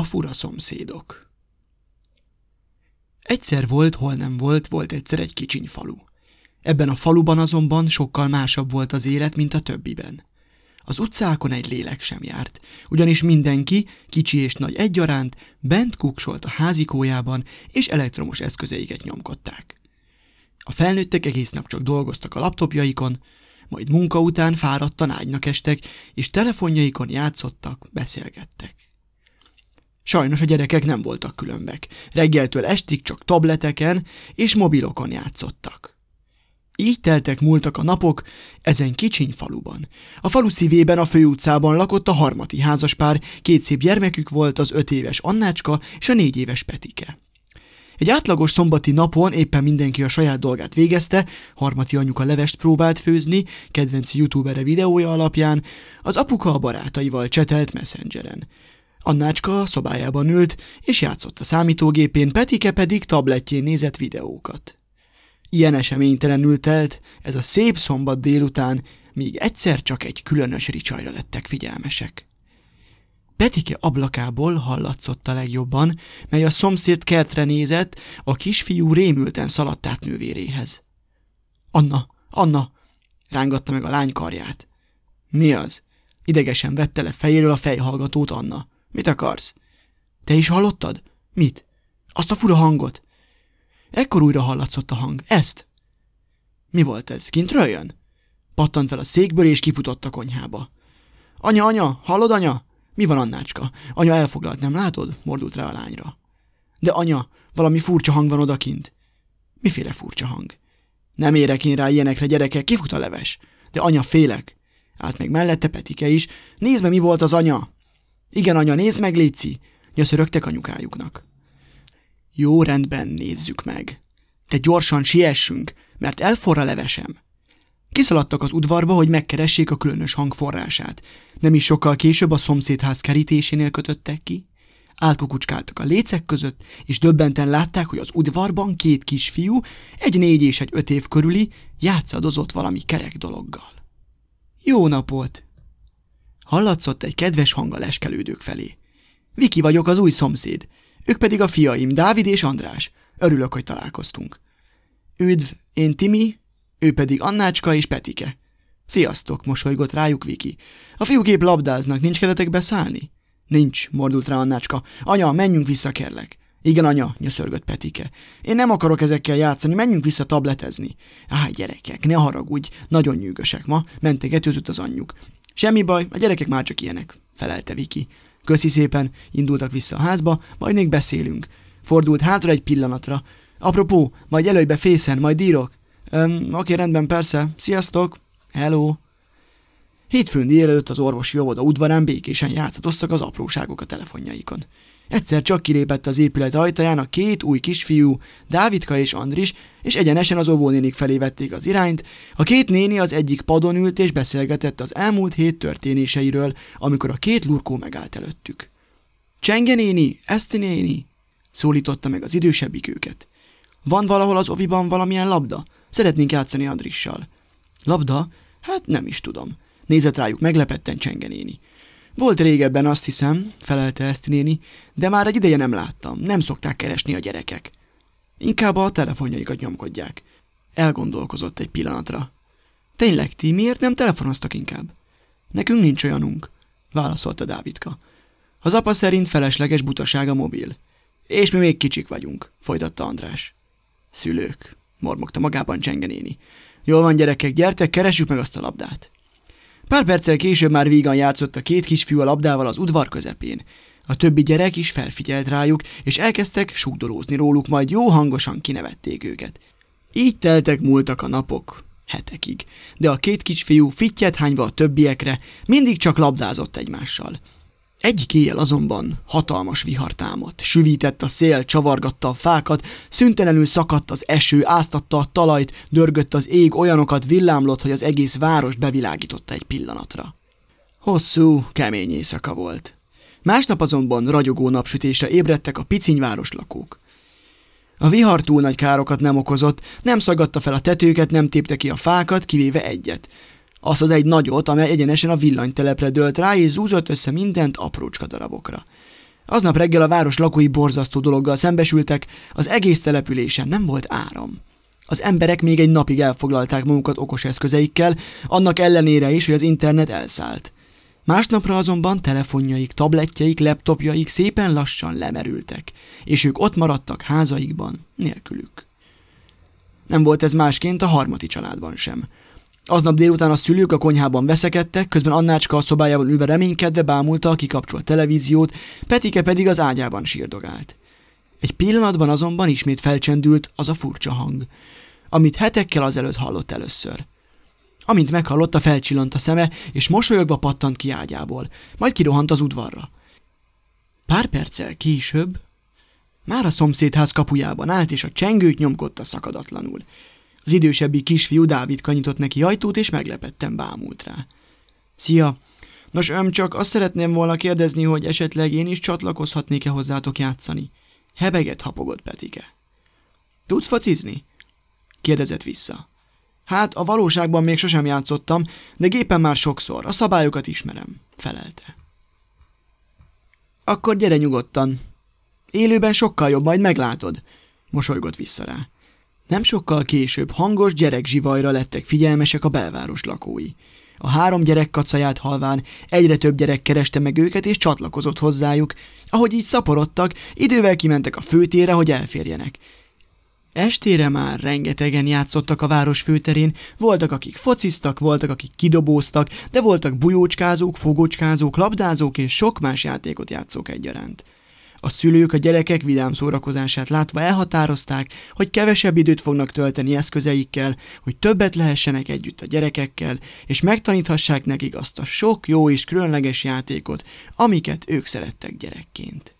A fura szomszédok Egyszer volt, hol nem volt, volt egyszer egy kicsiny falu. Ebben a faluban azonban sokkal másabb volt az élet, mint a többiben. Az utcákon egy lélek sem járt, ugyanis mindenki, kicsi és nagy egyaránt, bent kuksolt a házikójában, és elektromos eszközeiket nyomkodták. A felnőttek egész nap csak dolgoztak a laptopjaikon, majd munka után fáradtan ágynak estek, és telefonjaikon játszottak, beszélgettek. Sajnos a gyerekek nem voltak különbek. Reggeltől estig csak tableteken és mobilokon játszottak. Így teltek múltak a napok ezen kicsiny faluban. A falu szívében a főutcában lakott a harmati házaspár, két szép gyermekük volt az öt éves Annácska és a négy éves Petike. Egy átlagos szombati napon éppen mindenki a saját dolgát végezte, harmati anyuka levest próbált főzni, kedvenc youtubere videója alapján, az apuka a barátaival csetelt messengeren. Annácska a szobájában ült, és játszott a számítógépén, Petike pedig tabletjén nézett videókat. Ilyen eseménytelenül telt ez a szép szombat délután, míg egyszer csak egy különös ricsajra lettek figyelmesek. Petike ablakából hallatszott a legjobban, mely a szomszéd kertre nézett, a kisfiú rémülten szaladt át nővéréhez. Anna, Anna! rángatta meg a lány karját. Mi az? Idegesen vette le fejéről a fejhallgatót Anna. Mit akarsz? Te is hallottad? Mit? Azt a fura hangot? Ekkor újra hallatszott a hang. Ezt? Mi volt ez? Kintről jön? Pattant fel a székből, és kifutott a konyhába. Anya, anya, hallod, anya? Mi van, Annácska? Anya elfoglalt, nem látod? Mordult rá a lányra. De anya, valami furcsa hang van odakint. Miféle furcsa hang? Nem érek én rá ilyenekre, gyerekek, kifut a leves. De anya, félek. Állt meg mellette Petike is. Nézd meg, mi volt az anya! Igen, anya, nézd meg, Léci! Nyöszörögtek anyukájuknak. Jó, rendben, nézzük meg. Te gyorsan siessünk, mert elforra levesem. Kiszaladtak az udvarba, hogy megkeressék a különös hang forrását. Nem is sokkal később a szomszédház kerítésénél kötöttek ki. Átkukucskáltak a lécek között, és döbbenten látták, hogy az udvarban két kisfiú, egy négy és egy öt év körüli, játszadozott valami kerek dologgal. Jó napot! Hallatszott egy kedves hang a leskelődők felé. Viki vagyok, az új szomszéd. Ők pedig a fiaim, Dávid és András. Örülök, hogy találkoztunk. Üdv, én Timi, ő pedig Annácska és Petike. Sziasztok, mosolygott rájuk Viki. A fiúk épp labdáznak, nincs kedvetek beszállni? Nincs, mordult rá Annácska. Anya, menjünk vissza, kérlek. Igen, anya, nyöszörgött Petike. Én nem akarok ezekkel játszani, menjünk vissza tabletezni. Á, gyerekek, ne haragudj, nagyon nyűgösek ma, mentegetőzött az anyjuk. Semmi baj, a gyerekek már csak ilyenek, felelte Viki. Köszi szépen, indultak vissza a házba, majd még beszélünk. Fordult hátra egy pillanatra. Apropó, majd előbb fészen, majd írok. Öm, oké, rendben, persze. Sziasztok! Hello! Hétfőn délelőtt az orvosi óvoda udvarán békésen játszatoztak az apróságok a telefonjaikon. Egyszer csak kilépett az épület ajtaján a két új kisfiú, Dávidka és Andris, és egyenesen az óvónénik felé vették az irányt. A két néni az egyik padon ült és beszélgetett az elmúlt hét történéseiről, amikor a két lurkó megállt előttük. Csenge néni, Eszti néni, szólította meg az idősebbik őket. Van valahol az oviban valamilyen labda? Szeretnénk játszani Andrissal. Labda? Hát nem is tudom. Nézett rájuk meglepetten Csenge néni. Volt régebben, azt hiszem, felelte ezt néni, de már egy ideje nem láttam, nem szokták keresni a gyerekek. Inkább a telefonjaikat nyomkodják. Elgondolkozott egy pillanatra. Tényleg, ti miért nem telefonoztak inkább? Nekünk nincs olyanunk, válaszolta Dávidka. Az apa szerint felesleges butaság a mobil. És mi még kicsik vagyunk, folytatta András. Szülők, mormogta magában Csengenéni. Jól van, gyerekek, gyertek, keressük meg azt a labdát. Pár perccel később már vígan játszott a két kisfiú a labdával az udvar közepén. A többi gyerek is felfigyelt rájuk, és elkezdtek sugdolózni róluk, majd jó hangosan kinevették őket. Így teltek múltak a napok, hetekig, de a két kisfiú fittyet hányva a többiekre mindig csak labdázott egymással. Egyik éjjel azonban hatalmas vihar támadt, süvített a szél, csavargatta a fákat, szüntelenül szakadt az eső, áztatta a talajt, dörgött az ég, olyanokat villámlott, hogy az egész város bevilágította egy pillanatra. Hosszú, kemény éjszaka volt. Másnap azonban ragyogó napsütésre ébredtek a picinyváros lakók. A vihar túl nagy károkat nem okozott, nem szagadta fel a tetőket, nem tépte ki a fákat, kivéve egyet – azt az egy nagyot, amely egyenesen a villanytelepre dölt rá, és zúzott össze mindent aprócska darabokra. Aznap reggel a város lakói borzasztó dologgal szembesültek, az egész településen nem volt áram. Az emberek még egy napig elfoglalták magukat okos eszközeikkel, annak ellenére is, hogy az internet elszállt. Másnapra azonban telefonjaik, tabletjeik, laptopjaik szépen lassan lemerültek, és ők ott maradtak házaikban, nélkülük. Nem volt ez másként a harmati családban sem. Aznap délután a szülők a konyhában veszekedtek, közben Annácska a szobájában ülve reménykedve bámulta a kikapcsolt televíziót, Petike pedig az ágyában sírdogált. Egy pillanatban azonban ismét felcsendült az a furcsa hang, amit hetekkel azelőtt hallott először. Amint meghallotta, felcsillant a szeme, és mosolyogva pattant ki ágyából, majd kirohant az udvarra. Pár perccel később már a szomszédház kapujában állt, és a csengőt nyomkodta szakadatlanul. Az idősebbi kisfiú Dávid kanyitott neki ajtót, és meglepetten bámult rá. Szia! Nos, öm, csak azt szeretném volna kérdezni, hogy esetleg én is csatlakozhatnék-e hozzátok játszani. Hebeget hapogott Petike. Tudsz focizni? kérdezett vissza. Hát, a valóságban még sosem játszottam, de gépen már sokszor, a szabályokat ismerem, felelte. Akkor gyere nyugodtan. Élőben sokkal jobb, majd meglátod, mosolygott vissza rá. Nem sokkal később hangos gyerekzsivajra lettek figyelmesek a belváros lakói. A három gyerek kacaját halván egyre több gyerek kereste meg őket és csatlakozott hozzájuk. Ahogy így szaporodtak, idővel kimentek a főtére, hogy elférjenek. Estére már rengetegen játszottak a város főterén, voltak akik fociztak, voltak akik kidobóztak, de voltak bujócskázók, fogócskázók, labdázók és sok más játékot játszók egyaránt. A szülők a gyerekek vidám szórakozását látva elhatározták, hogy kevesebb időt fognak tölteni eszközeikkel, hogy többet lehessenek együtt a gyerekekkel, és megtaníthassák nekik azt a sok jó és különleges játékot, amiket ők szerettek gyerekként.